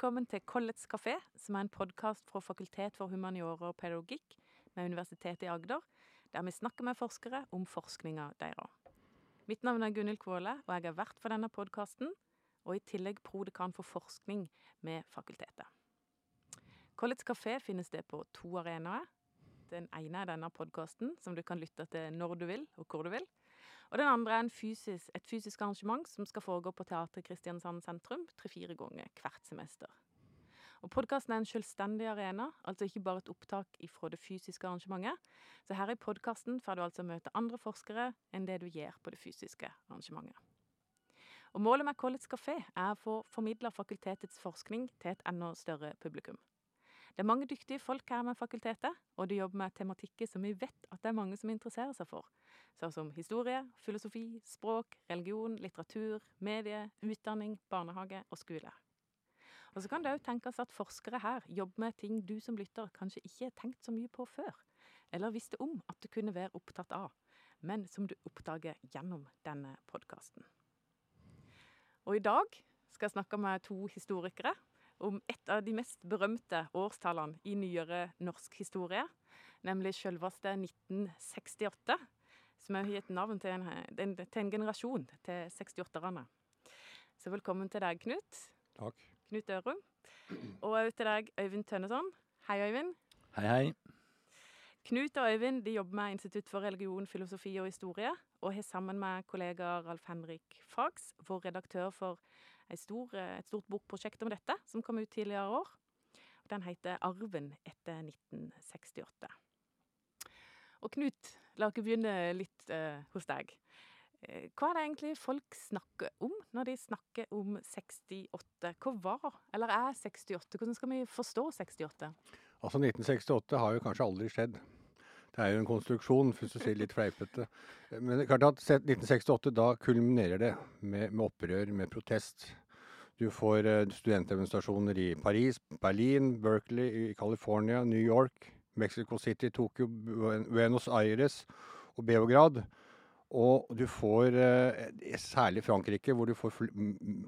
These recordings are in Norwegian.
velkommen til Collets kafé, som er en podkast fra Fakultet for humaniora og pedagogikk med Universitetet i Agder, der vi snakker med forskere om forskninga deres. Mitt navn er Gunhild Kvåle, og jeg er vert for denne podkasten, og i tillegg prodekan for forskning med fakultetet. Collets kafé finnes det på to arenaer. Den ene er denne podkasten, som du kan lytte til når du vil, og hvor du vil. Og den andre er fysisk, et fysisk arrangement som skal foregå på Teater Kristiansand sentrum tre-fire ganger hvert semester. Og Podkasten er en selvstendig arena, altså ikke bare et opptak fra det fysiske arrangementet. Så her i podkasten får du altså møte andre forskere enn det du gjør på det fysiske arrangementet. Og Målet med College Café er å få formidla fakultetets forskning til et enda større publikum. Det er mange dyktige folk her med fakultetet, og de jobber med tematikker som vi vet at det er mange som interesserer seg for. Sånn som historie, filosofi, språk, religion, litteratur, medie, utdanning, barnehage og skole. Og så kan det òg tenkes at forskere her jobber med ting du som lytter kanskje ikke har tenkt så mye på før, eller visste om at du kunne være opptatt av, men som du oppdager gjennom denne podkasten. Og i dag skal jeg snakke med to historikere om et av de mest berømte årstallene i nyere norsk historie, nemlig selveste 1968, som har gitt navn til en, til en generasjon, til 68-erne. Så velkommen til deg, Knut. Takk. Knut Ørum. Og òg til deg, Øyvind Tønneson. Hei, Øyvind. Hei, hei. Knut og Øyvind de jobber med Institutt for religion, filosofi og historie, og har sammen med kollega Ralf Henrik Fags vært redaktør for stor, et stort bokprosjekt om dette, som kom ut tidligere i år. Den heter 'Arven etter 1968'. Og Knut, la oss begynne litt uh, hos deg. Hva er det egentlig folk snakker om når de snakker om 68? Hva var, eller er 68? Hvordan skal vi forstå 68? Altså 1968 har jo kanskje aldri skjedd. Det er jo en konstruksjon, hvis du sier litt fleipete. Men det er klart at 1968, da kulminerer det med, med opprør, med protest. Du får studentdemonstrasjoner i Paris, Berlin, Berkeley, i California, New York, Mexico City, Tokyo, Buenos Aires og Beograd. Og du får, særlig Frankrike, hvor du får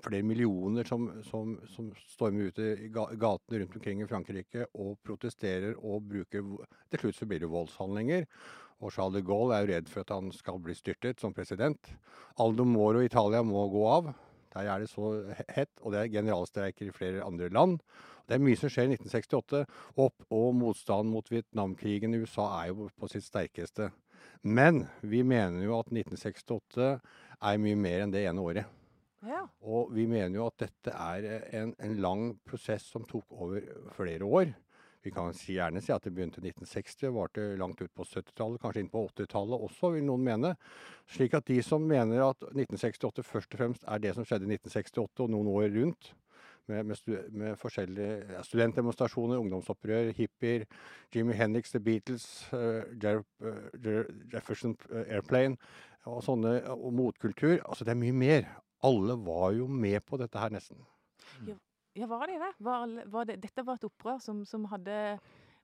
flere millioner som, som, som stormer ut i gatene rundt omkring i Frankrike og protesterer og bruker Til slutt så blir det voldshandlinger. Og Charles de Gaulle er jo redd for at han skal bli styrtet som president. Aldo Moro i Italia må gå av. Der er det så hett, og det er generalstreiker i flere andre land. Det er mye som skjer i 1968, opp, og motstanden mot Vietnamkrigen i USA er jo på sitt sterkeste. Men vi mener jo at 1968 er mye mer enn det ene året. Ja. Og vi mener jo at dette er en, en lang prosess som tok over flere år. Vi kan si, gjerne si at det begynte i 1960 og varte langt ut på 70-tallet, kanskje inn på 80-tallet også, vil noen mene. Slik at de som mener at 1968 først og fremst er det som skjedde i 1968 og noen år rundt, med, med, stu, med forskjellige ja, studentdemonstrasjoner, ungdomsopprør, hippier, Jimmy Hendrix, The Beatles, uh, Jer uh, Jefferson Airplane og sånne, og motkultur. Altså det er mye mer. Alle var jo med på dette her, nesten. Ja, ja var de det? Var, var det? Dette var et opprør som, som hadde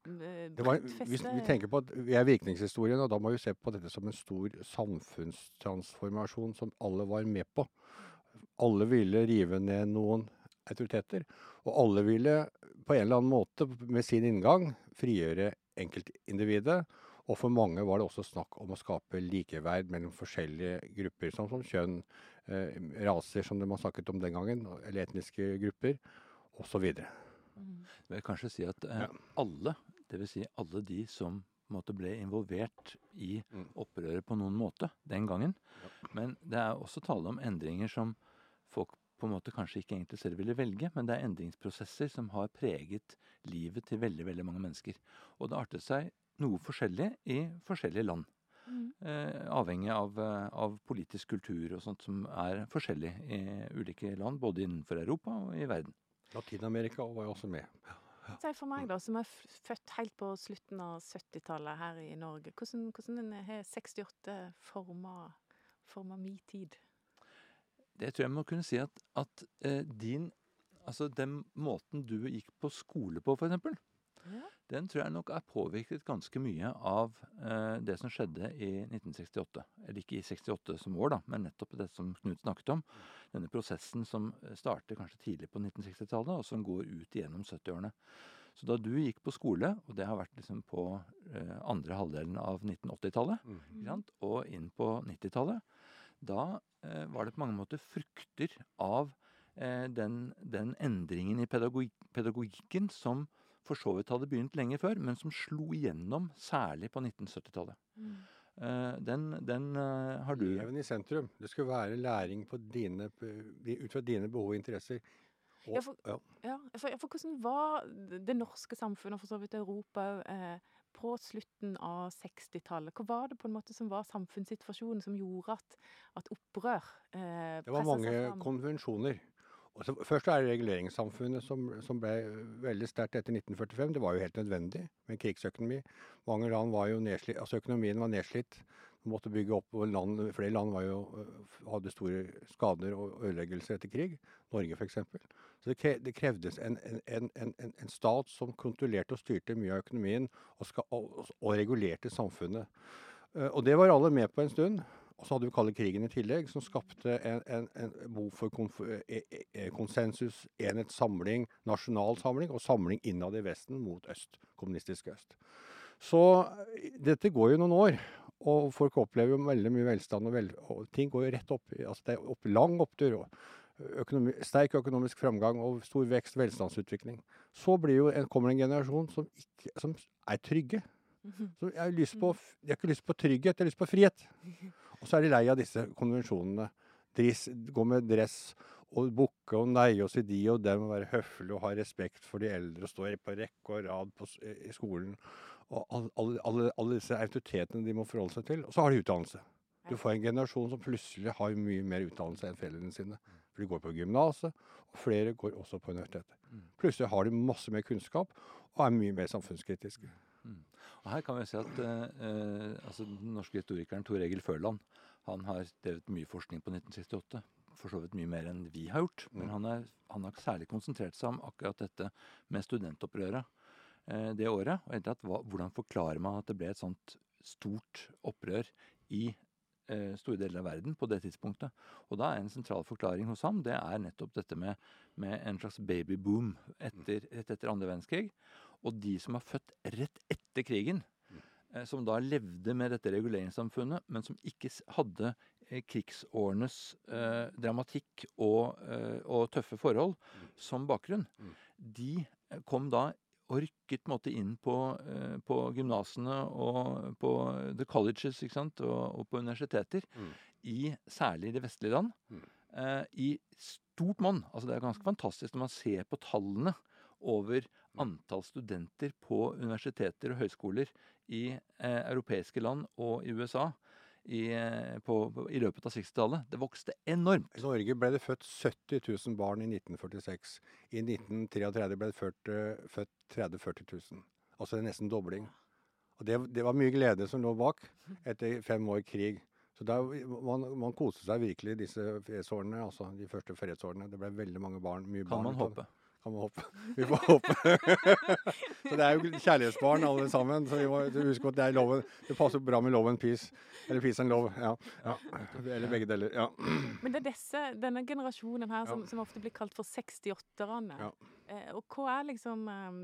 det var, hvis vi tenker på at vi er virkningshistorien, og da må vi se på dette som en stor samfunnstransformasjon som alle var med på. Alle ville rive ned noen autoriteter. Og alle ville på en eller annen måte med sin inngang frigjøre enkeltindividet. Og for mange var det også snakk om å skape likeverd mellom forskjellige grupper, sånn som kjønn, eh, raser, som har snakket om den gangen, eller etniske grupper, osv. Mm. Jeg vil kanskje si at eh, alle, dvs. Si alle de som måte, ble involvert i opprøret på noen måte den gangen. Men det er også tale om endringer som folk på en måte kanskje ikke egentlig selv ville velge, men det er endringsprosesser som har preget livet til veldig veldig mange mennesker. Og det artet seg noe forskjellig i forskjellige land. Mm. Eh, avhengig av, av, politisk kultur og sånt som er forskjellig i ulike land, både innenfor Europa og i verden. Latin-Amerika var jo også med. Si for meg, da, som er født helt på slutten av 70-tallet her i Norge, hvordan, hvordan har 68 forma, forma min tid? Det tror jeg må kunne si at, at eh, din Altså den måten du gikk på skole på, f.eks., Ja. den tror jeg nok er påvirket ganske mye av eh, det som skjedde i 1968. Eller ikke i 68 som år, da, men nettopp det som Knut snakket om. Denne prosessen som starter kanskje tidlig på 1960-tallet, og som går ut igjennom 70-årene. Så da du gikk på skole, og det har vært liksom på eh, andre halvdelen av 1980-tallet, Mm. og inn på 90-tallet, da var det på mange måter frukter av eh, den, den endringen i pedagogik, pedagogikken som for så vidt hadde begynt lenge før, men som slo igjennom særlig på 1970-tallet. Mm. Eh, den den eh, har du Eleven i sentrum. Det skulle være læring på dine, ut fra dine behov og interesser. Og, Ja, for- ja. Ja, for, for hvordan var det norske samfunnet, og for så vidt Europa òg, eh, på slutten av 60-tallet? Hva var det på en måte som var samfunnssituasjonen som gjorde at, at opprør eh, Det var mange konvensjoner. Så, først er det reguleringssamfunnet som, som ble veldig sterkt etter 1945. Det var jo helt nødvendig med krigsøkonomi. Mange land var jo nedslitt, altså økonomien var nedslitt. Man måtte bygge opp, og land, Flere land var jo, øh, hadde store skader og ødeleggelser etter krig. Norge f.eks. Så det, krevdes en, en, en, en, stat som kontrollerte og styrte mye av økonomien og, skal, og, og regulerte samfunnet. Eh, Og det var alle med på en stund. Og så hadde vi kalde krigen i tillegg, som skapte en, en, en behov for eh, eh, konsensus, enhet, samling, nasjonal samling og samling innad i Vesten mot øst, kommunistisk øst. Så dette går jo noen år, og folk opplever jo veldig mye velstand, og, vel, og ting går jo rett opp. Altså det er opp, lang opptur. og Økonomi, sterk økonomisk framgang og stor vekst, velstandsutvikling. Så blir jo en, kommer det en generasjon som, ikke, som er trygge. Som jeg har, lyst på, f- jeg har ikke lyst på trygghet, jeg har lyst på frihet. Og så er de lei av disse konvensjonene. Driss, gå med dress og bukke og neie og si de og dem og være høflig og ha respekt for de eldre og stå på rekke og rad på, i skolen. Og alle, alle, alle disse autoritetene de må forholde seg til. Og så har de utdannelse. Du får en generasjon som plutselig har mye mer utdannelse enn foreldrene sine. For de går på gymnaset, og flere går også på universitetet. Mm. Plutselig har de masse mer kunnskap og er mye mer samfunnskritiske. Og her kan vi si at eh, eh, altså, Den norske historikeren Tor Egil Førland han har drevet mye forskning på 1968. For så vidt mye mer enn vi har gjort. Men Mm. han, er, han har særlig konsentrert seg om akkurat dette med studentopprøret eh, det året. Og egentlig at, hva, hvordan forklarer man at det ble et sånt stort opprør i store deler av verden på det tidspunktet. Og da er en sentral forklaring hos ham det er nettopp dette med, med en slags babyboom etter, rett etter andre verdenskrig. Og de som er født rett etter krigen, eh, som da levde med dette reguleringssamfunnet, men som ikke hadde eh, krigsårenes eh, dramatikk og, eh, og tøffe forhold som bakgrunn, Mm. de eh, kom da og rykket måte inn på, eh, på gymnasene og på the colleges ikke sant? Og, og på universiteter, Mm. i særlig de vestlige land, Mm. eh, i stort monn. Altså det er ganske fantastisk når man ser på tallene over antall studenter på universiteter og høyskoler i eh, europeiske land og i USA i, eh, på, i løpet av 60-tallet. Det vokste enormt. I Norge ble det født 70 000 barn i 1946. I 1933 ble det født, eh, født 30 000-40 000. Altså det nesten dobling. Og det, det var mye glede som lå bak etter fem år krig. Så der, man, man koste seg virkelig disse fredsårene, altså de første fredsårene. Det ble veldig mange barn. Mye Kan barn man ut av håpe. Kan man håpe. Vi får håpe. så det er jo kjærlighetsbarn alle sammen. Så vi må huske at det er loven. Det passer bra med love and peace. Eller peace and love. Ja. ja. Eller begge deler. Ja. Men det er disse, denne generasjonen her som, Ja. som ofte blir kalt for 68-erne. Ja. Eh, og hva er liksom eh,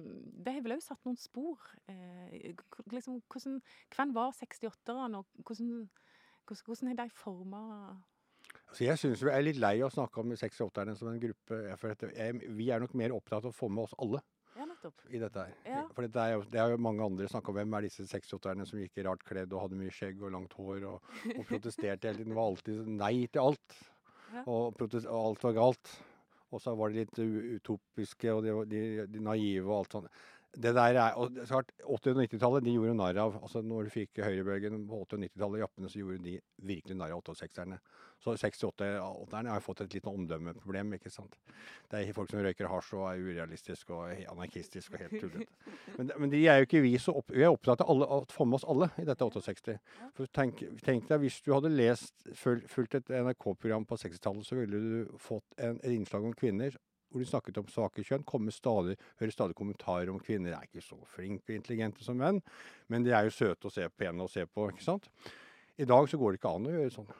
Det har vel òg satt noen spor. Eh, liksom, hvordan, hvem var 68-erne, og hvordan, hvordan, hvordan har de forma Altså jeg syns vi er litt lei av å snakke om 68-erne som en gruppe. For vi er nok mer opptatt av å få med oss alle Ja, i dette her. Ja. For dette er det er jo mange andre snakka om hvem er disse 68-erne som gikk rart kledd og hadde mye skjegg og langt hår og, og protesterte hele tiden. Var alltid nei til alt. Ja. Og, protest, og alt var galt. Og så var de litt utopiske og de, de, de naive og alt sånt. Det der er, og det er klart, 80- og 90-tallet de gjorde narr av altså Når du fikk høyrebølgen på 80- og 90-tallet, jappene, så gjorde de virkelig narr av 68-erne. Så 68-erne har fått et lite omdømmeproblem. ikke sant? Det er folk som røyker hasj og er urealistiske og anarkistiske og helt tullete. Men, men de er jo ikke vi så opp, vi er opptatt av alle, å få med oss alle i dette 68. For tenk, tenk deg, Hvis du hadde lest, fulgt et NRK-program på 60-tallet, så ville du fått en, et innslag om kvinner hvor de snakket om svake kjønn. Kommer stadig, hører stadig kommentarer om kvinner er ikke så flinke og intelligente som menn, men de er jo søte og se pene å se på. ikke sant? I dag så går det ikke an å gjøre sånn.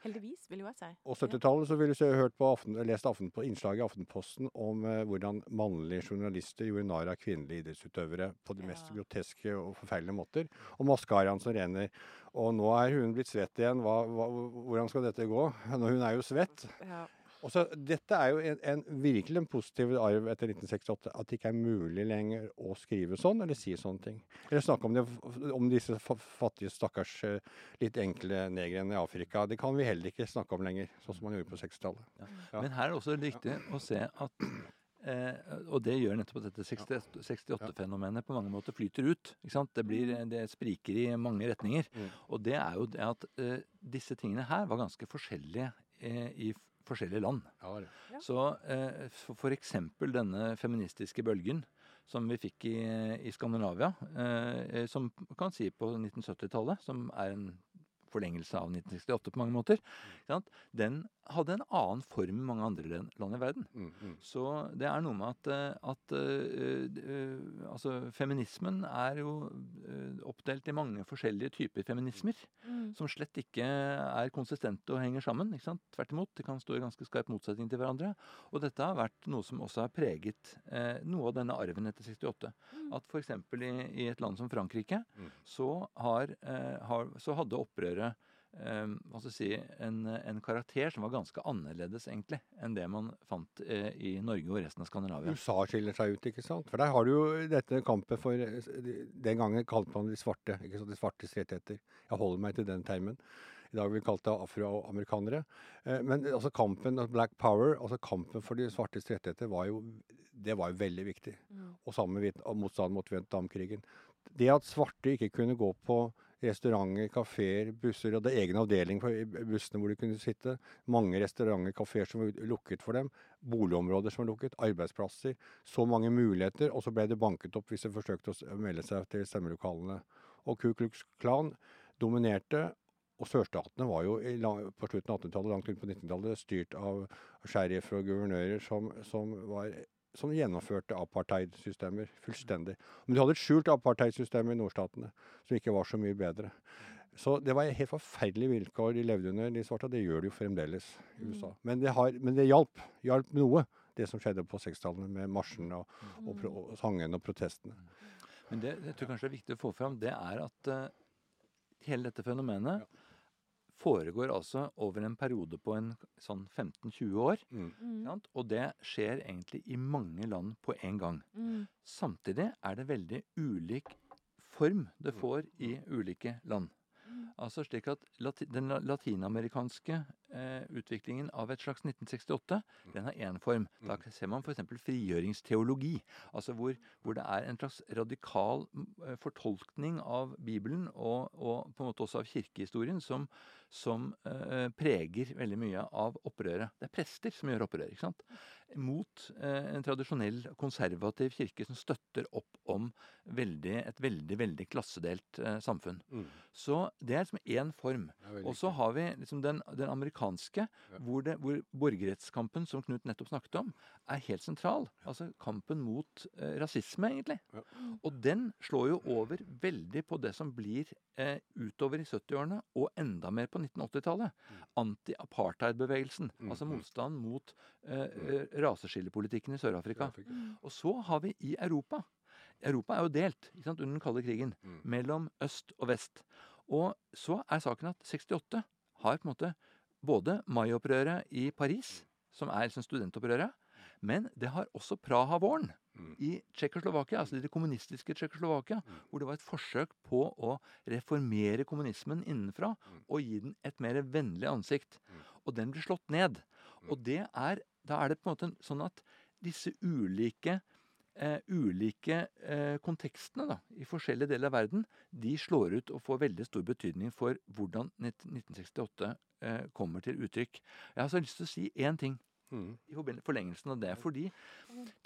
Heldigvis, vil jo jeg si. Og 70-tallet så ville jeg hørt på Aften, lest Aften, på innslaget i Aftenposten om eh, hvordan mannlige journalister gjorde narr av kvinnelige idrettsutøvere på de mest groteske og forferdelige måter. Og maskaraen som renner. Og nå er hun blitt svett igjen. Hva, hva, hvordan skal dette gå? Nå, hun er jo svett. Ja. Og så, dette er jo en, en, virkelig en positiv arv etter 1968. At det ikke er mulig lenger å skrive sånn, eller si sånne ting. Eller snakke om, det, om disse fattige, stakkars, eh, litt enkle negrene i Afrika. Det kan vi heller ikke snakke om lenger, sånn som man gjorde på 60-tallet. Ja. Men her er det også viktig å se at eh, Og det gjør nettopp at dette 68-fenomenet på mange måter flyter ut. Det, blir, det spriker i mange retninger. Mm. Og det er jo det at eh, disse tingene her var ganske forskjellige eh, i forskjellige land. Ja. Ja. Så eh, eksempel denne feministiske bølgen som vi fikk i, i Skandinavia, eh, som kan si på 1970-tallet, som er en forlengelse av 1968 på mange måter, den hadde en annen form i mange andre land i verden. Mm, mm. Så det er noe med at, eh, at uh, eh, altså, feminismen er jo oppdelt i mange forskjellige typer feminismer Mm. som slett ikke er konsistente og henger sammen. ikke sant? Tvert imot. De kan stå i ganske skarp motsetning til hverandre. Og dette har vært noe som også har preget uh, noe av denne arven etter 68. Mm. At f.eks. I, i et land som Frankrike Mm. så, har, har, så hadde opprøret hva skal jeg si, en, en karakter som var ganske annerledes egentlig enn det man fant eh, i Norge og resten av Skandinavia. USA skiller seg ut, ikke sant? For der har du jo dette kampet for Den gangen kalte man de svarte, ikke sant? De svartes rettigheter. Jeg holder meg til den termen. I dag vil vi kalle det afroamerikanere. Eh, Men altså kampen, black power, altså kampen for de svartes rettigheter, var jo, det var jo veldig viktig. Mm. Og sammen med motstanden mot Vietnamkrigen. Det at svarte ikke kunne gå på restauranter, kafeer, busser, er egen avdeling for bussene hvor de kunne sitte. Mange restauranter, kafeer som var lukket for dem. Boligområder som var lukket. Arbeidsplasser. Så mange muligheter. Og så ble det banket opp hvis de forsøkte å melde seg til stemmelokalene. Og Ku Klux Klan dominerte. Og sørstatene var jo på slutten av 1800-tallet, langt ut på 1900-tallet, styrt av sheriffer og guvernører som, som, var, som gjennomførte apartheidsystemer fullstendig. Men de hadde et skjult apartheidsystem i nordstatene som ikke var så mye bedre. Så det var helt forferdelige vilkår de levde under, de svarte. og Det gjør de jo fremdeles i USA. Men det, har, men det hjalp. Hjalp noe, det som skjedde på 60-tallet med marsjene og, og, pro- og sangene og protestene. Men det jeg tror kanskje er viktig å få fram, det er at uh, hele dette fenomenet foregår altså over en periode på en sånn 15-20 år. Mm. Mm. sant? Og det skjer egentlig i mange land på en gang. Mm. Samtidig er det veldig ulik form det Mm. får i ulike land. Mm. Altså slik at lati Den latinamerikanske utviklingen av et slags 1968, den har én form. Da Mm. ser man f.eks. frigjøringsteologi. Altså hvor, hvor det er en slags radikal mm, eh, fortolkning av Bibelen og, og på en måte også av kirkehistorien som, som eh, preger veldig mye av opprøret. Det er prester som gjør opprør. ikke sant? Mot eh, en tradisjonell konservativ kirke som støtter opp om veldig, et veldig veldig klassedelt eh, samfunn. Mm. Så det er liksom én form. Og så har vi liksom den, den amerikanske, Ja. hvor, det, hvor borgerrettskampen, som Knut nettopp snakket om, er helt sentral. Altså kampen mot eh, rasisme, egentlig. Ja. Og den slår jo over veldig på det som blir eh, utover i 70-årene, og enda mer på 1980-tallet. Anti-apartheid-bevegelsen. Mm, Altså mm. motstand mot eh, eh, raseskillepolitikken i Sør-Afrika. Afrika. Og så har vi i Europa Europa er jo delt ikke sant, under den kalde krigen Mm. mellom øst og vest. Og så er saken at 68 har på en måte både maiopprøret i Paris, som er liksom studentopprøret, men det har også Praha-våren Mm. i Tsjekkoslovakia, altså det kommunistiske Tsjekkoslovakia, hvor det var et forsøk på å reformere kommunismen innenfra Mm. og gi den et mer vennlig ansikt. Mm. Og den ble slått ned. Mm. Og det er, da er det på en måte sånn at disse ulike eh, ulike eh, kontekstene da, i forskjellige deler av verden, de slår ut og får veldig stor betydning for hvordan 1968 eh, kommer til uttrykk. Jeg har så lyst til å si én ting Mm. i forlengelsen av det. Fordi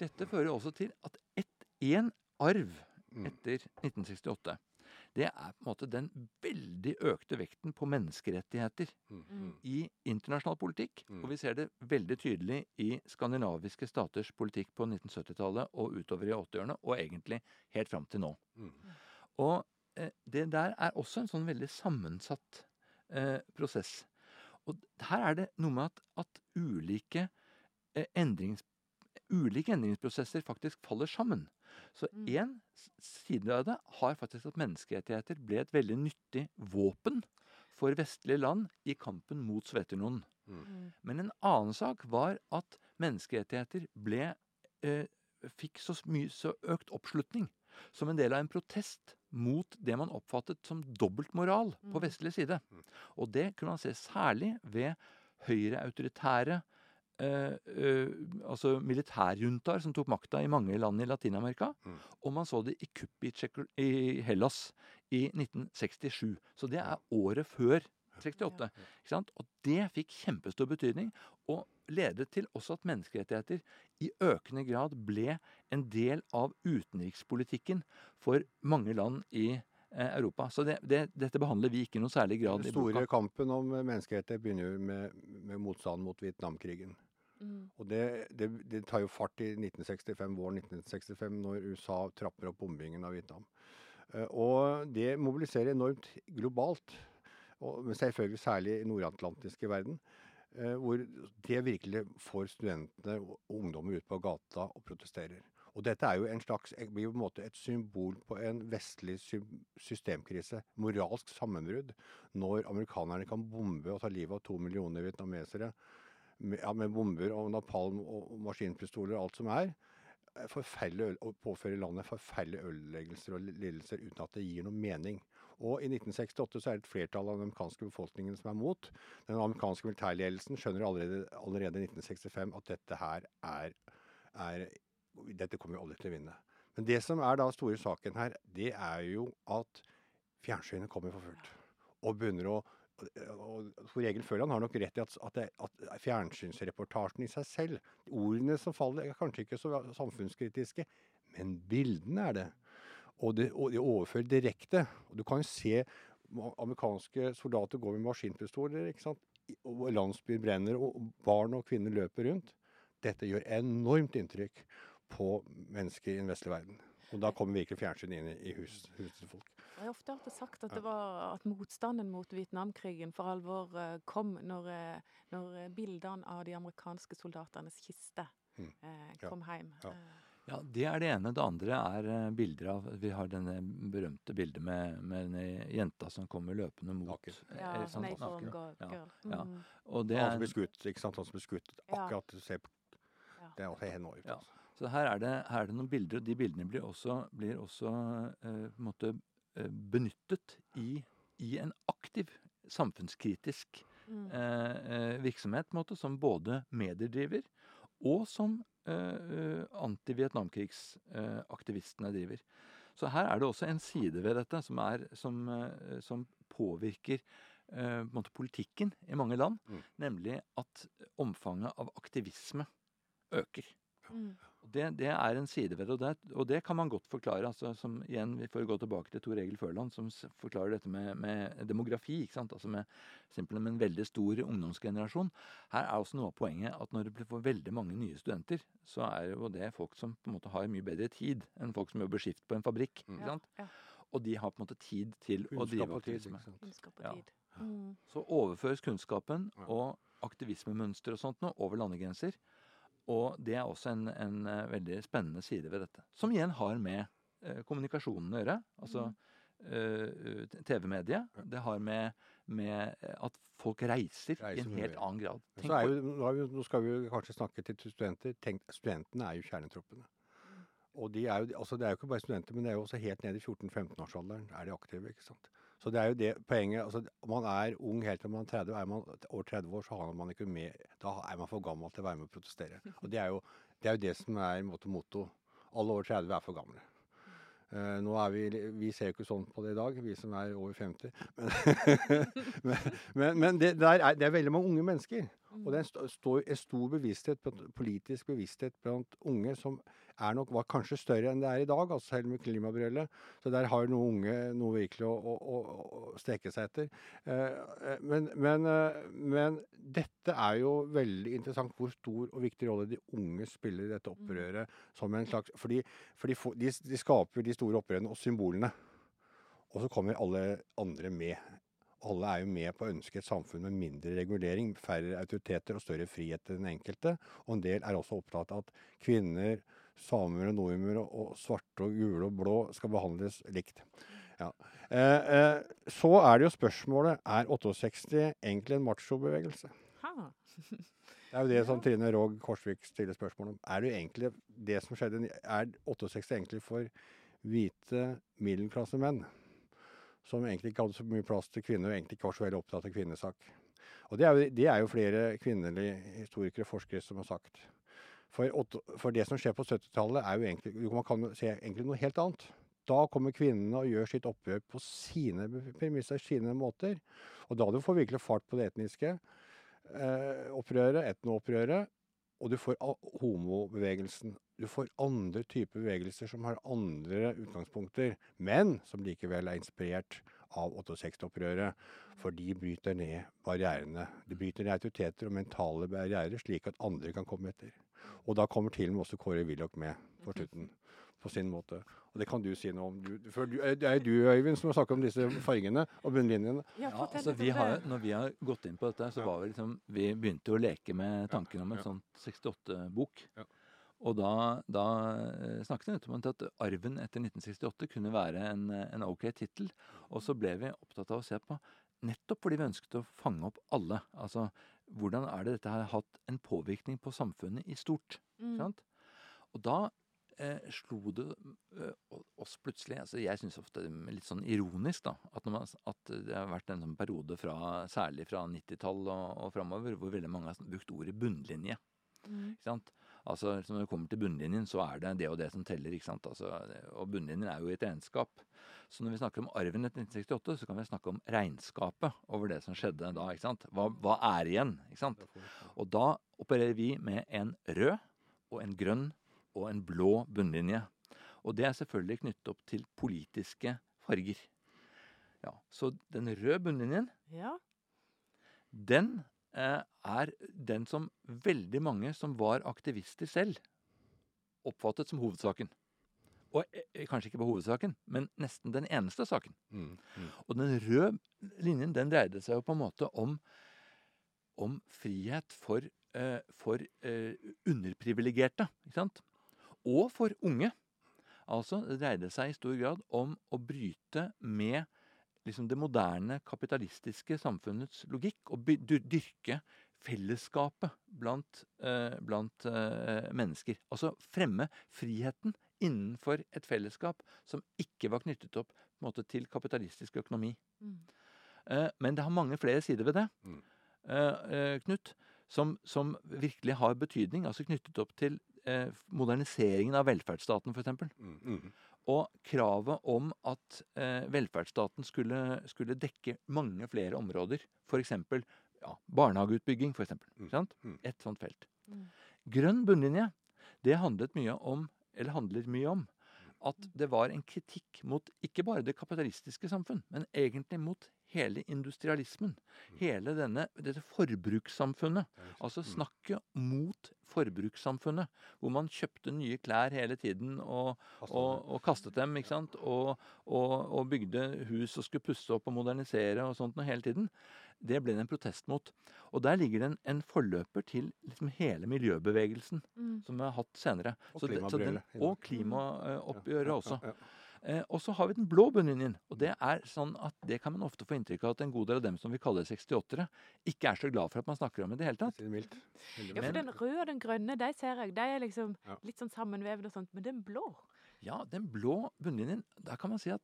dette fører også til at ett- én arv Mm. etter 1968, det er på en måte den veldig økte vekten på menneskerettigheter Mm. i internasjonal politikk. Mm. Og vi ser det veldig tydelig i skandinaviske staters politikk på 1970-tallet og utover i 80-årene, og egentlig helt fram til nå. Mm. Og eh, det der er også en sånn veldig sammensatt eh, prosess. Og her er det noe med at, at ulike, eh, endrings, ulike endringsprosesser faktisk faller sammen. Så Mm. én side av det har faktisk at menneskerettigheter ble et veldig nyttig våpen for vestlige land i kampen mot Sovjetunionen. Mm. Men en annen sak var at menneskerettigheter ble eh, fikk så mye så økt oppslutning som en del av en protest mot det man oppfattet som dobbeltmoral på Mm. vestlig side. Mm. Og det kunne man se særlig ved høyreautoritære eh, eh, altså militærjuntaer som tok makta i mange land i Latin-Amerika. Mm. Og man så det i kuppet i, Hellas i 1967. Så det er året før 68. Ikke sant? Og det fikk kjempestor betydning, og ledet til også at menneskerettigheter i økende grad ble en del av utenrikspolitikken for mange land i eh, Europa. Så det, det, dette behandler vi ikke i noen særlig grad Den i boka. store kampen om menneskerettigheter begynner jo med, med motstand mot Vietnamkrigen. Mm. Og det, det, det tar jo fart i 1965, våren 1965, når USA trapper opp bombingen av Vietnam. Eh, Og det mobiliserer enormt globalt, og, men selvfølgelig særlig i nordatlantiske verden. eh, Hvor det virkelig får studentene og ungdommer ut på gata og protesterer. Og dette er jo en slags, blir jo på en måte et symbol på en vestlig sy- systemkrise. Moralsk sammenbrudd. Når amerikanerne kan bombe og ta livet av to millioner vietnamesere med, ja, med bomber og napalm og maskinpistoler og alt som er. eh, Forferdelig og påfører landet forferdelige ødeleggelser og lidelser uten at det gir noe mening. Og i 1968 så er det et flertall av den amerikanske befolkningen som er mot. Den amerikanske militærledelsen skjønner allerede, allerede i 1965 at dette her er, er Dette kommer jo aldri til å vinne. Men det som er da store saken her, det er jo at fjernsynet kommer for fullt. Og begynner å og Tor Egil Føland har nok rett i at, at, at fjernsynsreportasjen i seg selv Ordene som faller, er kanskje ikke så samfunnskritiske, men bildene er det. Og det, og overfører direkte. Og du kan jo se amerikanske soldater gå med maskinpistoler, ikke sant? Og landsbyer brenner, og barn og kvinner løper rundt. Dette gjør enormt inntrykk på mennesker i den vestlige verden. Og da kommer virkelig fjernsyn inn i, hus, huset til folk. Jeg har ofte hørt sagt at, det var, at motstanden mot Vietnamkrigen for alvor eh, kom når, eh, når eh, bildene av de amerikanske soldatenes kiste Mm. kom Ja. hjem. Ja. Ja, Det er det ene. Det andre er bilder av Vi har denne berømte bildet med, med denne jenta som kommer løpende mot Naken. ja, sant, naken. Ja, ja. Mm. Og det Han er, som blir skutt, ikke sant? Han som blir skutt akkurat på Ja. Det er også enormt. Ja. Så her er, det, her er det noen bilder, og de bildene blir også, blir også eh, på en måte, eh, benyttet i, i en aktiv samfunnskritisk Mm. eh, eh, virksomhet, på en måte, som både medier driver, og som eh, eh, anti-Vietnamkrigsaktivistene driver. Så her er det også en side ved dette som, er, som, eh, som påvirker eh, på en måte politikken i mange land, Mm. nemlig at omfanget av aktivisme øker. Mm. Og Det, det er en side ved det, og det, og det kan man godt forklare. altså som igjen, Vi får gå tilbake til Tor Egil Førland, som forklarer dette med, med demografi. ikke sant? Altså med, simpelthen med en veldig stor ungdomsgenerasjon. Her er også noe av poenget at når blir- får veldig mange nye studenter, så er jo det folk som på en måte har mye bedre tid enn folk som jobber skift på en fabrikk. ikke sant? ja. Og de har på en måte tid til å drive tid, aktivisme. Kunnskap og Ja. Mm. Så overføres kunnskapen og aktivismemønster og sånt nå over landegrenser. Og det er også en, en eh, veldig spennende side ved dette. Som igjen har med eh, kommunikasjonen å gjøre. Altså mm. TV-mediet. Det har med, med at folk reiser, i en helt annen grad. Jo, vi, nå skal vi kanskje snakke til studenter. Tenk, studentene er jo kjernetroppene. Og de er jo, altså det er jo ikke bare studenter, men det er jo også helt ned i 14-15-årsalderen er de aktive. ikke sant? Så det er jo det poenget. altså Man er ung helt til man er 30. Er man over 30 år, så har man ikke med, da er man for gammel til å være med og protestere. Og det er jo det, er jo det som er i måte motto. Alle over 30 er for gamle. Uh, nå er vi, vi ser jo ikke sånn på det i dag, vi som er over 50. Men, men, men det, der er, det er veldig mange unge mennesker. Og det er en, stor, en stor bevissthet, politisk bevissthet blant unge som er nok, var kanskje større enn det er i dag, altså selv med klimabrille. Så der har noen unge noe virkelig å, å, å, strekke seg etter. Eh, men, men, eh, men dette er jo veldig interessant hvor stor og viktig rolle de unge spiller i dette opprøret. som en slags, fordi, fordi de, de skaper de store opprørene og symbolene. Og så kommer alle andre med. Alle er jo med på å ønske et samfunn med mindre regulering, færre autoriteter og større frihet til den enkelte. Og en del er også opptatt av at kvinner, samer og nordmenn og, svarte og gule og blå skal behandles likt. Ja. Eh, eh, så er det jo spørsmålet er 68 egentlig en machobevegelse. Det er jo det som Trine Rogg Korsvik stiller spørsmål om. Er det egentlig det som skjedde, er 68 egentlig for hvite middelklassemenn? Som egentlig ikke hadde så mye plass til kvinner, og egentlig ikke var så veldig opptatt av kvinnesak. Og det er jo, det er jo flere kvinnelige historikere og forskere som har sagt. For, for det som skjer på 70-tallet, er jo egentlig Man kan se egentlig noe helt annet. Da kommer kvinnene og gjør sitt oppgjør på sine premisser, sine måter. Og da du får virkelig fart på det etniske eh, opprøret, etnoopprøret, og du får homobevegelsen. Du får andre typer bevegelser som har andre utgangspunkter, men som likevel er inspirert av 68-opprøret. For de bryter ned barrierene. De bryter ned autoriteter og mentale barrierer, slik at andre kan komme etter. Og da kommer til og med også Kåre Willoch med på slutten, på sin måte. Og det kan du si noe om. Du, for du, det er jo du, Øyvind, som har snakket om disse fargene og bunnlinjene. Ja, altså vi har, når vi har gått inn på dette, så Ja. var vi liksom Vi begynte jo å leke med tanken om en ja. sånn 68-bok. Ja. Og da, da eh, snakket vi nettopp om at arven etter 1968 kunne være en, en ok tittel. Og så ble vi opptatt av å se på Nettopp fordi vi ønsket å fange opp alle. Altså hvordan er det dette har hatt en påvirkning på samfunnet i stort? Mm. Sant? Og da eh, slo det eh, oss plutselig altså Jeg syns ofte det er litt sånn ironisk da, at, man, at det har vært en sånn periode fra, særlig fra 90-tall og, og framover, hvor veldig mange har brukt ordet bunnlinje. Mm. Ikke sant? Altså, Når det kommer til bunnlinjen, så er det det og det som teller. ikke sant? Altså, og bunnlinjen er jo et regnskap. Så når vi snakker om arven etter 1968, så kan vi snakke om regnskapet over det som skjedde da. ikke sant? Hva, hva er igjen? ikke sant? Og da opererer vi med en rød og en grønn og en blå bunnlinje. Og det er selvfølgelig knyttet opp til politiske farger. Ja, Så den røde bunnlinjen, Ja. den er den som veldig mange som var aktivister selv, oppfattet som hovedsaken. Og eh, kanskje ikke på hovedsaken, men nesten den eneste saken. Mm, mm. Og den røde linjen den dreide seg jo på en måte om, om frihet for, eh, for eh, underprivilegerte. Ikke sant? Og for unge. Altså det dreide seg i stor grad om å bryte med liksom det moderne kapitalistiske samfunnets logikk. Og dyrke fellesskapet blant, eh, blant eh, mennesker. Altså fremme friheten innenfor et fellesskap som ikke var knyttet opp på en måte, til kapitalistisk økonomi. Mm. Eh, men det har mange flere sider ved det, Mm. eh, eh, Knut, som, som virkelig har betydning. Altså knyttet opp til eh, moderniseringen av velferdsstaten, f.eks. Mm, mm. Og kravet om at eh, velferdsstaten skulle, skulle dekke mange flere områder. F.eks. Ja, barnehageutbygging, for eksempel, Mm. sant? Mm. Et sånt felt. Mm. Grønn bunnlinje, det handlet mye om, eller handler mye om, at det var en kritikk mot ikke bare det kapitalistiske samfunn, men egentlig mot hele industrialismen. Hele denne, dette forbrukssamfunnet. Altså snakke snakket mot forbrukssamfunnet, hvor man kjøpte nye klær hele tiden og, og, og kastet dem, ikke sant? Og, og, og bygde hus og skulle pusse opp og modernisere og sånt noe hele tiden. Det ble det en protest mot. Og der ligger det en, en forløper til liksom hele miljøbevegelsen Mm. som vi har hatt senere. Og klimaoppgjøret Ja, også. Eh, og så har vi den blå bunnlinjen. Og det er sånn at det kan man ofte få inntrykk av at en god del av dem som vi kaller 68-ere, ikke er så glad for at man snakker om i det hele tatt. det mildt. Ja, for den røde og den grønne, de ser jeg. De er liksom Ja. litt sånn sammenvevd og sånt. Men den blå Ja, den blå bunnlinjen, da kan man si at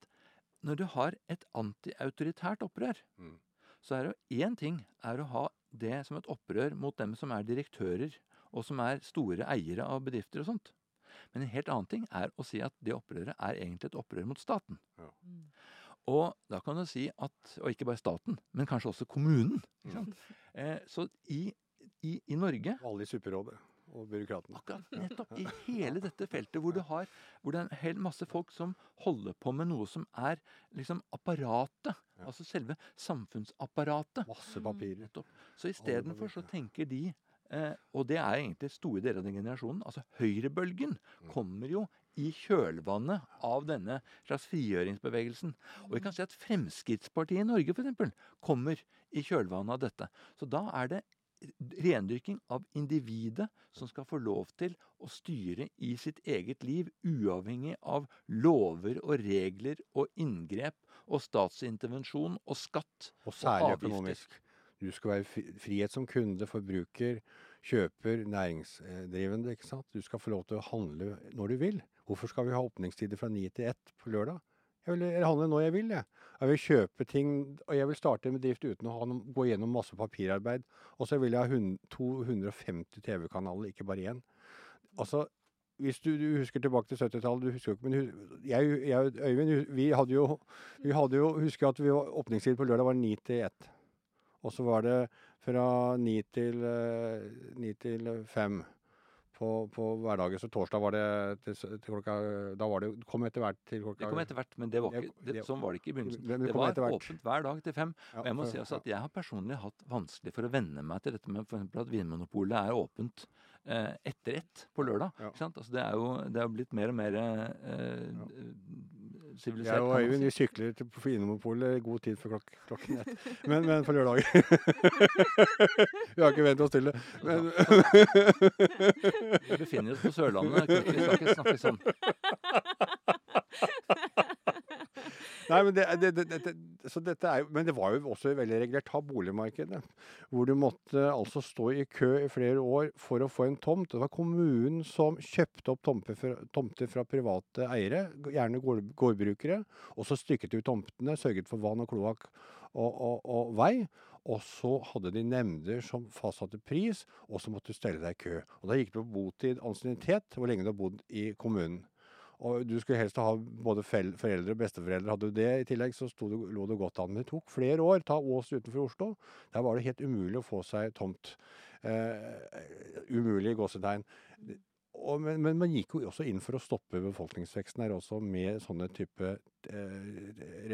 når du har et antiautoritært opprør, Mm. så er det jo én ting er å ha det som et opprør mot dem som er direktører, og som er store eiere av bedrifter og sånt. Men en helt annen ting er å si at det opprøret er egentlig et opprør mot staten. Ja. Og da kan du si at Og ikke bare staten, men kanskje også kommunen. Sant? Eh, så i i, i Norge alle i Supperådet og byråkratene. Akkurat nettopp i hele dette feltet hvor du har hvor det er en hel masse folk som holder på med noe som er liksom apparatet. Ja. Altså selve samfunnsapparatet. Masse papirer. Nettopp. Så istedenfor så tenker de eh, Og det er egentlig store deler av den generasjonen. Altså høyrebølgen Mm. kommer jo i kjølvannet av denne slags frigjøringsbevegelsen. Og vi kan si at Fremskrittspartiet i Norge eksempel, kommer i kjølvannet av dette. Så da er det rendyrking av individet som skal få lov til å styre i sitt eget liv, uavhengig av lover og regler og inngrep og statsintervensjon og skatt. Og særlig avgifter. økonomisk. Du skal være frihet som kunde, forbruker, kjøper, næringsdrivende. ikke sant? Du skal få lov til å handle når du vil. Hvorfor skal vi ha åpningstider fra ni til ett på lørdag? Jeg vil handle når jeg vil, jeg. Jeg vil kjøpe ting, og jeg vil starte en bedrift uten å ha noe, gå gjennom masse papirarbeid. Og så vil jeg ha hun- 250 TV-kanaler, ikke bare én. Altså, hvis du, du husker tilbake til 70-tallet, du husker jo ikke, men jeg, jeg Øyvind, vi hadde jo, vi hadde jo husker at vi var, åpningstid på lørdag var ni til ett. Og så var det fra ni til, eh, ni til fem på, på hverdagen. Så torsdag var det til, til klokka Da var det kom etter hvert til klokka Det kom etter hvert, men det var ikke, det, sånn var det ikke i begynnelsen. Det Det var åpent hver dag til fem. Ja, Og jeg må si altså at jeg har personlig hatt vanskelig for å venne meg til dette med eksempel at Vinmonopolet er åpent eh, etter ett på lørdag. Ja. Altså det, er jo, det er blitt mer og mer eh, sivilisert. Jeg og Øyvind vi sykler til på Vinmonopolet i god tid før klok klokken ett. Men, men på lørdager. vi har ikke vent oss til det. Men, Vi befinner oss på Sørlandet. Vi skal ikke snakke sånn. Nei, men det, det, det, er, men det var jo også veldig regulert. Ta boligmarkedet. Hvor du måtte altså stå i kø i flere år for å få en tomt. Det var kommunen som kjøpte opp tomter fra, tomter fra private eiere, gjerne gård, gårdbrukere. Og så stykket ut tomtene, sørget for vann og kloakk og, og, og vei. Og så hadde de nemnder som fastsatte pris, og så måtte du stelle deg i kø. Og da gikk det på botid, ansiennitet, hvor lenge du har bodd i kommunen. Og du skulle helst ha både foreldre og besteforeldre. Hadde du det i tillegg, så det, lå det godt an. Men det tok flere år. Ta Ås utenfor Oslo. Der var det helt umulig å få seg tomt. Eh, umulig gåsetegn. Og, men, men man gikk jo også inn for å stoppe befolkningsveksten her også, med sånne type eh,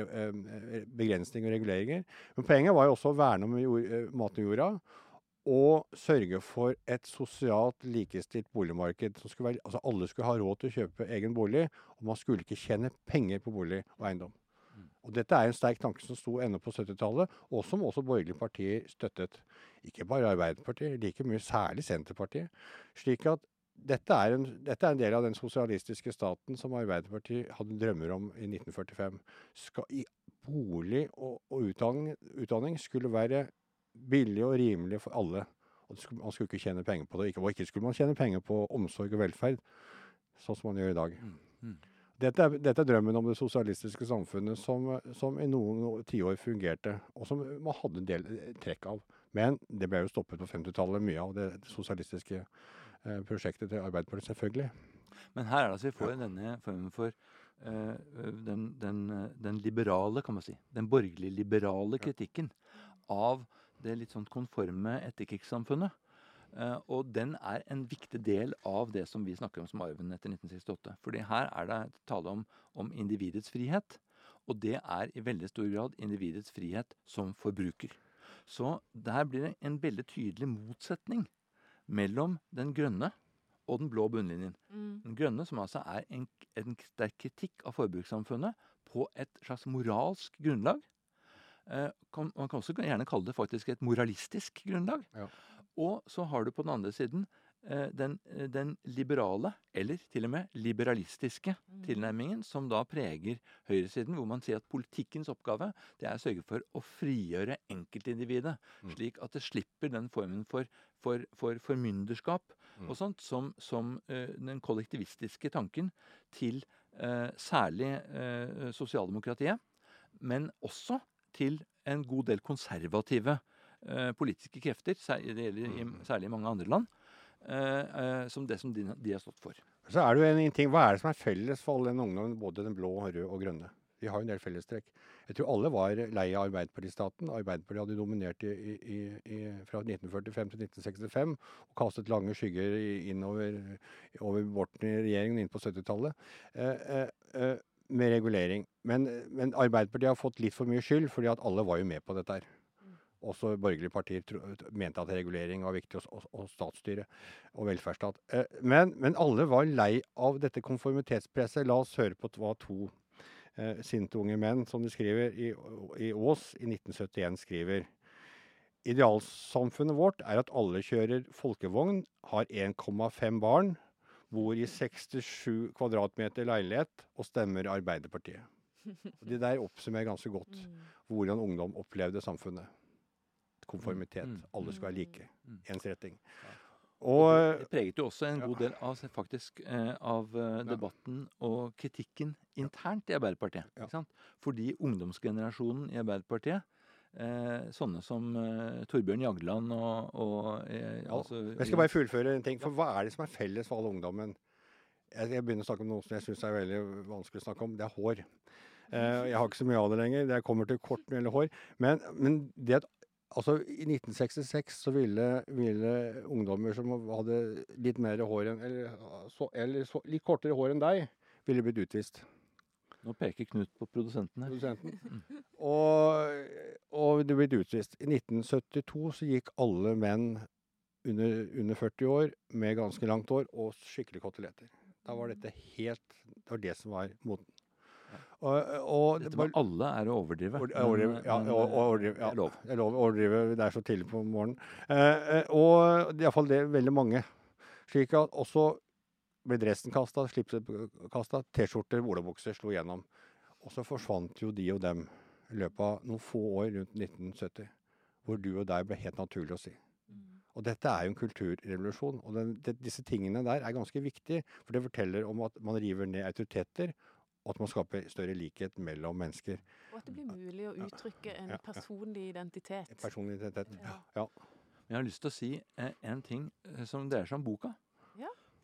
eh, begrensninger og reguleringer. Men poenget var jo også å verne om jord, eh, maten i jorda. Og sørge for et sosialt likestilt boligmarked. Som skulle være, altså alle skulle ha råd til å kjøpe egen bolig, og man skulle ikke tjene penger på bolig og eiendom. Og Dette er en sterk tanke som sto ennå på 70-tallet, og som også borgerlige partier støttet. Ikke bare Arbeiderpartiet, like mye særlig Senterpartiet. Slik at dette er, en, dette er en del av den sosialistiske staten som Arbeiderpartiet hadde drømmer om i 1945. Skal, i, bolig og, og utdanning, utdanning skulle være billig og rimelig for alle. Og skulle, man skulle ikke tjene penger på det. Ikke, og ikke skulle man tjene penger på omsorg og velferd, sånn som man gjør i dag. Mm, mm. Dette er, dette er drømmen om det sosialistiske samfunnet som, som i noen tiår fungerte, og som man hadde en del eh, trekk av. Men det ble jo stoppet på 50-tallet, mye av det sosialistiske eh, prosjektet til Arbeiderpartiet, selvfølgelig. Men her er det altså vi får denne formen for eh, den, den, eh, den liberale, kan man si, den borgerlig-liberale kritikken av det litt sånn konforme etterkrigssamfunnet. Eh, og den er en viktig del av det som vi snakker om som arven etter 1968. Fordi her er det tale om, om individets frihet. Og det er i veldig stor grad individets frihet som forbruker. Så der blir det en veldig tydelig motsetning mellom den grønne og den blå bunnlinjen. Mm. Den grønne, som altså er en, en sterk kritikk av forbrukssamfunnet på et slags moralsk grunnlag. Eh, kan, man kan også gjerne kalle det faktisk et moralistisk grunnlag. Ja. Og så har du på den andre siden eh, den, eh, den liberale, eller til og med liberalistiske Mm. tilnærmingen, som da preger høyresiden, hvor man sier at politikkens oppgave det er å sørge for å frigjøre enkeltindividet, Mm. slik at det slipper den formen for, for, for formynderskap Mm. og sånt, som, som uh, den kollektivistiske tanken til uh, særlig uh, sosialdemokratiet, men også til en god del konservative eh, politiske krefter, særlig, i, Mm. særlig i mange andre land, eh, eh, som det som de, de har stått for. Så er det jo en ting, Hva er det som er felles for all den ungdommen, både den blå, røde og grønne? Vi har jo en del fellestrekk. Jeg tror alle var lei av Arbeiderpartistaten. Arbeiderpartiet hadde dominert i, i, i, fra 1945 til 1965 og kastet lange skygger innover over Borten i regjeringen inn på 70-tallet. Eh, eh, eh, med regulering. Men, men, Arbeiderpartiet har fått litt for mye skyld, fordi at alle var jo med på dette her. Også borgerlige partier mente at regulering var viktig, og, og statsstyre og velferdsstat. Eh, men, men, alle var lei av dette konformitetspresset. La oss høre på hva to eh, sinte unge menn, som de skriver i, i Ås i 1971, skriver. Idealsamfunnet vårt er at alle kjører folkevogn, har 1,5 barn, bor i 67 kvadratmeter leilighet og stemmer Arbeiderpartiet. Og det der oppsummerer ganske godt mm. hvordan ungdom opplevde samfunnet. Konformitet. Mm. Alle skal være like. Mm. Ensretting. Og, det preget jo også en god del av, faktisk, eh, av eh, debatten og kritikken internt i Arbeiderpartiet. Fordi ungdomsgenerasjonen i Arbeiderpartiet Eh, sånne som eh, Torbjørn Jagland og, og eh, ja, altså, Jeg skal bare fullføre en ting. For hva er det som er felles for all ungdommen? Jeg, jeg begynner å snakke om noe som jeg syns er veldig vanskelig å snakke om. Det er hår. Eh, jeg har ikke så mye av det lenger. Jeg kommer til kort når det gjelder hår. Men, men det at Altså, I 1966 så ville, ville, ungdommer som hadde litt mer hår enn Eller, så, eller så, litt kortere hår enn deg, ville blitt utvist. Nå peker Knut på produsenten her. Produsenten. Og, og det ble utvist. I 1972 så gikk alle menn under, under 40 år med ganske langt hår og skikkelig koteletter. Da var dette helt Det var det som var moten. Og, og Dette med alle er å overdrive. overdrive ja, overdrive, ja, lov. Det er lov å overdrive. Det er så tidlig på morgenen. Eh, eh og iallfall det veldig mange. Slik at også ble dressen kasta, slipset kasta, T-skjorter, olabukser slo gjennom. Og så forsvant jo de og dem i løpet av noen få år rundt 1970. Hvor du og deg ble helt naturlig å si. Mm. Og dette er jo en kulturrevolusjon. Og den, det, disse tingene der er ganske viktige. For det forteller om at man river ned autoriteter, og at man skaper større likhet mellom mennesker. Og at det blir mulig å uttrykke en personlig identitet. En personlig identitet, ja. ja. Jeg har lyst til å si eh, en ting eh, som dreier seg om boka.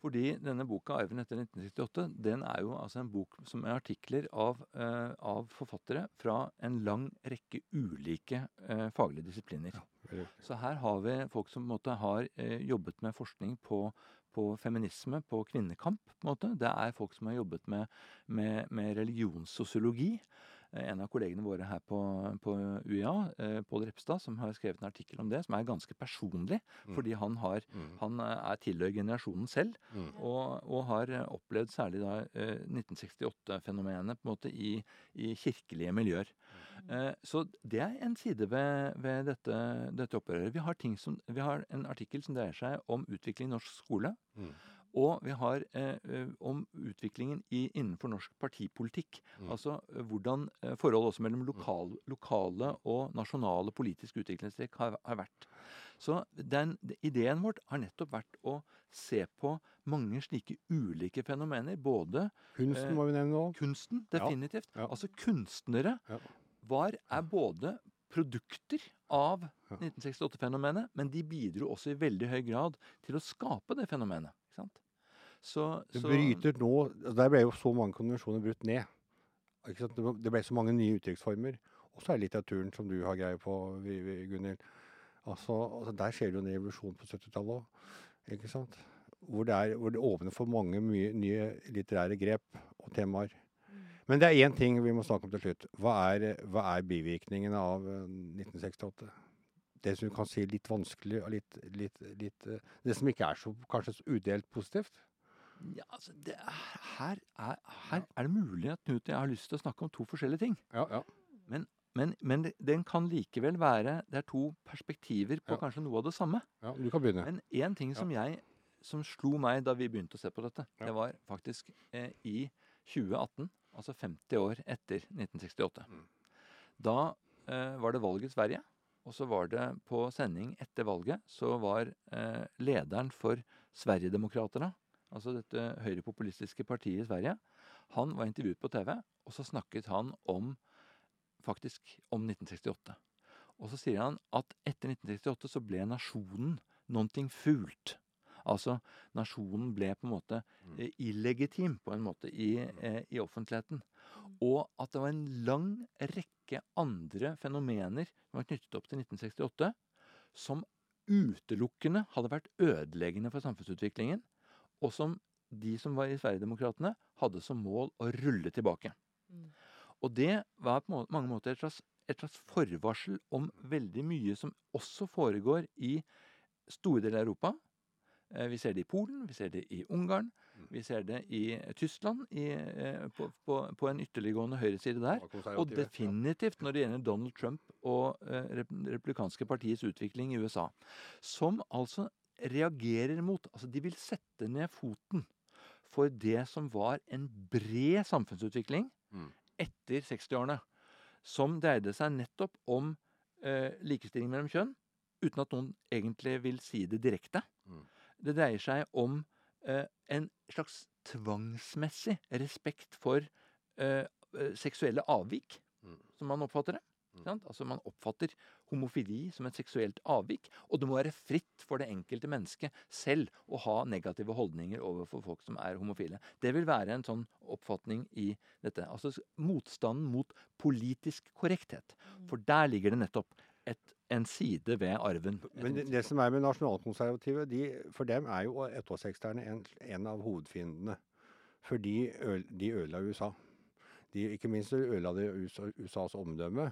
Fordi denne boka 'Arven etter 1968' den er jo altså en bok som er artikler av, uh, av forfattere fra en lang rekke ulike uh, faglige disipliner. Ja, Så her har vi folk som på en måte har uh, jobbet med forskning på, på, feminisme, på kvinnekamp. på en måte. Det er folk som har jobbet med, med, med religionssosiologi. Eh, en av kollegene våre her på, på UiA, eh, Pål Repstad, som har skrevet en artikkel om det, som er ganske personlig. Mm. Fordi han, har, mm. han eh, er tilhører generasjonen selv, mm. og, og, har opplevd særlig da 1968-fenomenet på en måte i, i kirkelige miljøer. Mm. Så det er en side ved, ved dette, dette, opprøret. Vi har, som, vi har, en artikkel som dreier seg om utvikling i norsk skole. Mm. Og vi har eh, eh, om utviklingen i, innenfor norsk partipolitikk. Mm. Altså eh, hvordan eh, forholdet også mellom lokal, lokale og nasjonale politiske utviklingstrekk har, har, vært. Så den, ideen vårt har nettopp vært å se på mange slike ulike fenomener. Både Kunsten må vi nevne nå. Kunsten, definitivt. Ja. Ja. Altså kunstnere ja. var, er både produkter av 1968-fenomenet, men de bidro også i veldig høy grad til å skape det fenomenet. Ikke sant? Så, det bryter nå Der ble jo så mange konvensjoner brutt ned. Det ble så mange nye uttrykksformer. Og så er det litteraturen som du har greie på, Gunhild. Altså, altså, der skjer det jo en revolusjon på 70-tallet òg. Ikke sant? Hvor det, er, hvor det, åpner for mange mye, nye litterære grep og temaer. Mm. Men det er én ting vi må snakke om til slutt. Hva er, hva er bivirkningene av 1968? Eh, det som du kan si litt vanskelig og litt, litt, litt, eh, Det som ikke er så kanskje så udelt positivt? Ja, altså, er, her, er, her, er, det mulig at Knut og jeg har lyst til å snakke om to forskjellige ting. Ja, ja. Men, men, men, den kan likevel være Det er to perspektiver på ja. kanskje noe av det samme. Ja, du kan begynne. Men én ting som jeg som slo meg da vi begynte å se på dette, det var faktisk eh, i 2018, altså 50 år etter 1968. Mm. Da eh, var det valg i Sverige. Og så var det på sending etter valget, så var eh, lederen for Sverigedemokraterna, altså dette høyrepopulistiske partiet i Sverige, han var intervjuet på TV, og så snakket han om faktisk om 1968. Og så sier han at etter 1968 så ble nasjonen noe fult. Altså nasjonen ble på en måte mm. eh, illegitim på en måte i, eh, i offentligheten. Og at det var en lang rekke andre fenomener som var knyttet opp til 1968, som utelukkende hadde vært ødeleggende for samfunnsutviklingen, og som de som var i Sverigedemokraterna, hadde som mål å rulle tilbake. Mm. Og det var på mange måter et slags, et slags forvarsel om veldig mye som også foregår i store deler av Europa. Eh, vi ser det i Polen, vi ser det i Ungarn, vi ser det i Tyskland, i, eh, på, på, på, en ytterliggående høyreside der. Og definitivt når det gjelder Donald Trump og eh, republikanske partiets utvikling i USA. Som altså reagerer mot Altså, de vil sette ned foten for det som var en bred samfunnsutvikling mm. etter 60-årene. Som dreide seg nettopp om eh, likestilling mellom kjønn, uten at noen egentlig vil si det direkte. Mm. Det dreier seg om eh, en slags tvangsmessig respekt for eh, eh seksuelle avvik, mm. som man oppfatter det. Mm. Altså Man oppfatter homofili som et seksuelt avvik, og det må være fritt for det enkelte mennesket selv å ha negative holdninger overfor folk som er homofile. Det vil være en sånn oppfatning i dette. Altså motstanden mot politisk korrekthet. Mm. For der ligger det nettopp et, en side ved arven. Men det, det som er med nasjonalkonservative, de, for dem er jo 68-erne en, en, av hovedfiendene. For de, de ødela USA. De, ikke minst ødela de USAs omdømme.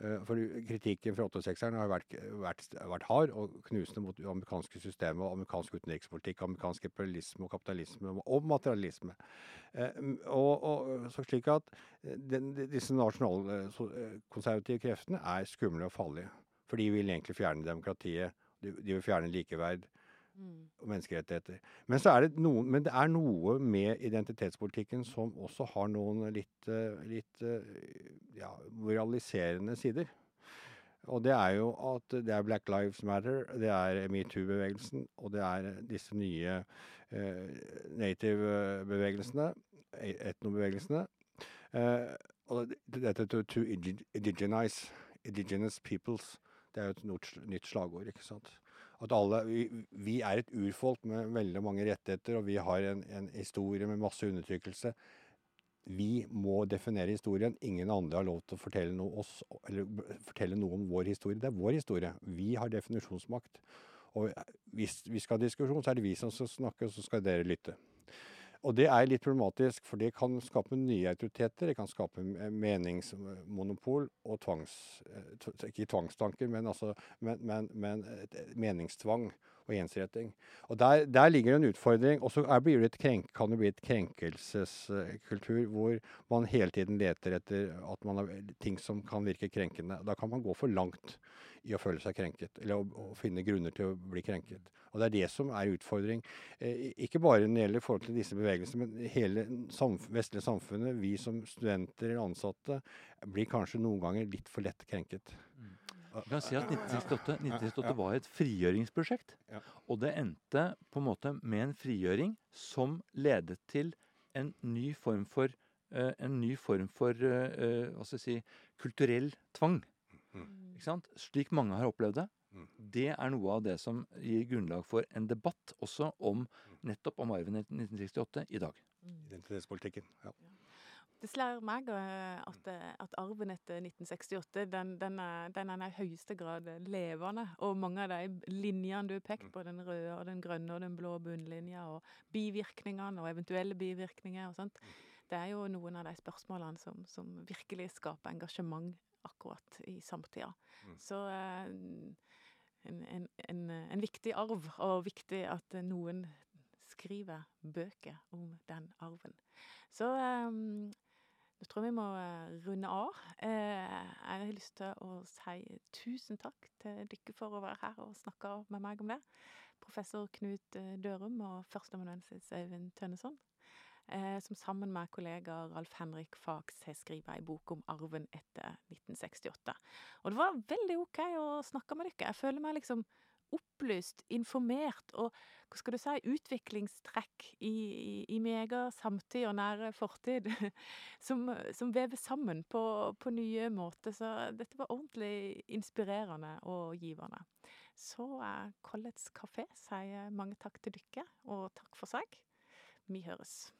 Eh, for kritikken fra 86-eren har vært, vært, vært, hard og knusende mot det amerikanske systemet og amerikansk utenrikspolitikk, amerikansk imperialisme og kapitalisme og materialisme. Eh, og, og, så slik at eh, den, disse nasjonalkonservative kreftene er skumle og farlige. For de vil egentlig fjerne demokratiet. De, de vil fjerne likeverd og menneskerettigheter. Men, det noen, men det er noe med identitetspolitikken som også har noen litt, eh, litt eh, ja, moraliserende sider. Og det er jo at det er Black Lives Matter, det er metoo-bevegelsen, og det er disse nye eh, native-bevegelsene, etnobevegelsene. Eh, og dette to, to indigenize, indigenous peoples, det er jo et nytt slagord, ikke sant at alle, vi, vi, er et urfolk med veldig mange rettigheter, og vi har en, en, historie med masse undertrykkelse. Vi må definere historien. Ingen andre har lov til å fortelle noe, oss, fortelle noe om vår historie. Det er vår historie. Vi har definisjonsmakt. Og hvis vi skal ha diskusjon, så er det vi som skal snakke, og så skal dere lytte. Og det er litt problematisk, for det kan skape nye autoriteter. Det kan skape meningsmonopol og tvangs... Eh, ikke tvangstanker, men, altså, men, men, men meningstvang og ensretting. Og der, der, ligger en utfordring. Og så kan det bli et krenkelseskultur hvor man hele tiden leter etter at man har ting som kan virke krenkende. Da kan man gå for langt i å føle seg krenket, eller å, å finne grunner til å bli krenket. Og Det er det som er utfordring. Eh, ikke bare når det gjelder forhold til disse bevegelsene, men hele samf vestlige samfunnet. Vi som studenter eller ansatte blir kanskje noen ganger litt for lett krenket. Vi kan si at 1968, 1968 var et frigjøringsprosjekt. Og det endte på en måte med en frigjøring som ledet til en ny form for, uh, en ny form for uh, hva skal jeg si, kulturell tvang. Mm. Slik mange har opplevd det. Mm. Det er noe av det som gir grunnlag for en debatt også om mm. nettopp om arven 1968 i dag. Identitetspolitikken, ja. Det slår meg eh, at, eh, at, arven etter 1968 den, den, er, den, er, i høyeste grad levende. Og mange av de linjene du har pekt på, den røde og den grønne og den blå bunnlinja, og bivirkningene og eventuelle bivirkninger og sånt, det er jo noen av de spørsmålene som, som virkelig skaper engasjement akkurat i samtida. Mm. Så eh, en, en, en, en, viktig arv, og viktig at noen skriver bøker om den arven. Så um, jeg tror vi må eh, runde av. jeg har lyst til å si tusen takk til dere for å være her og snakke med meg om det. Professor Knut Dørum og førsteamanuensis Øyvind Tønneson eh, som sammen med kollega Ralf Henrik Fax har skrevet ei bok om arven etter 1968. Og det var veldig OK å snakke med dere. Jeg føler meg liksom opplyst, informert og hva skal du si, utviklingstrekk i, i, i min samtid og nære fortid som, som vever sammen på, på, nye måter. Så dette var ordentlig inspirerende og givende. Så eh, Collets kafé sier mange takk til dere, og takk for seg. Vi høres.